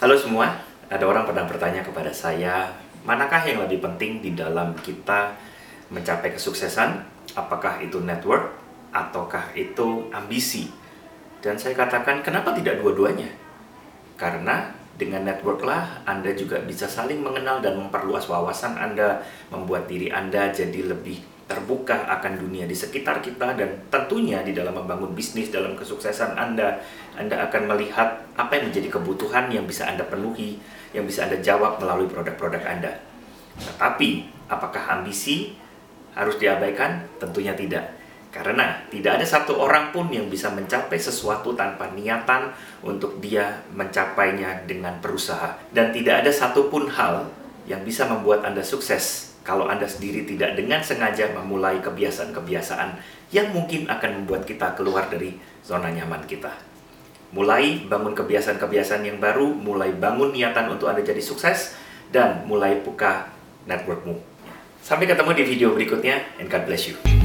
Halo semua, ada orang pernah bertanya kepada saya, manakah yang lebih penting di dalam kita mencapai kesuksesan? Apakah itu network ataukah itu ambisi? Dan saya katakan, kenapa tidak dua-duanya? Karena dengan network lah Anda juga bisa saling mengenal dan memperluas wawasan Anda, membuat diri Anda jadi lebih terbuka akan dunia di sekitar kita dan tentunya di dalam membangun bisnis dalam kesuksesan Anda, Anda akan melihat apa yang menjadi kebutuhan yang bisa Anda penuhi, yang bisa Anda jawab melalui produk-produk Anda. Tetapi, apakah ambisi harus diabaikan? Tentunya tidak. Karena tidak ada satu orang pun yang bisa mencapai sesuatu tanpa niatan untuk dia mencapainya dengan berusaha. Dan tidak ada satupun hal yang bisa membuat Anda sukses kalau Anda sendiri tidak dengan sengaja memulai kebiasaan-kebiasaan yang mungkin akan membuat kita keluar dari zona nyaman kita. Mulai bangun kebiasaan-kebiasaan yang baru, mulai bangun niatan untuk Anda jadi sukses, dan mulai buka networkmu. Sampai ketemu di video berikutnya, and God bless you.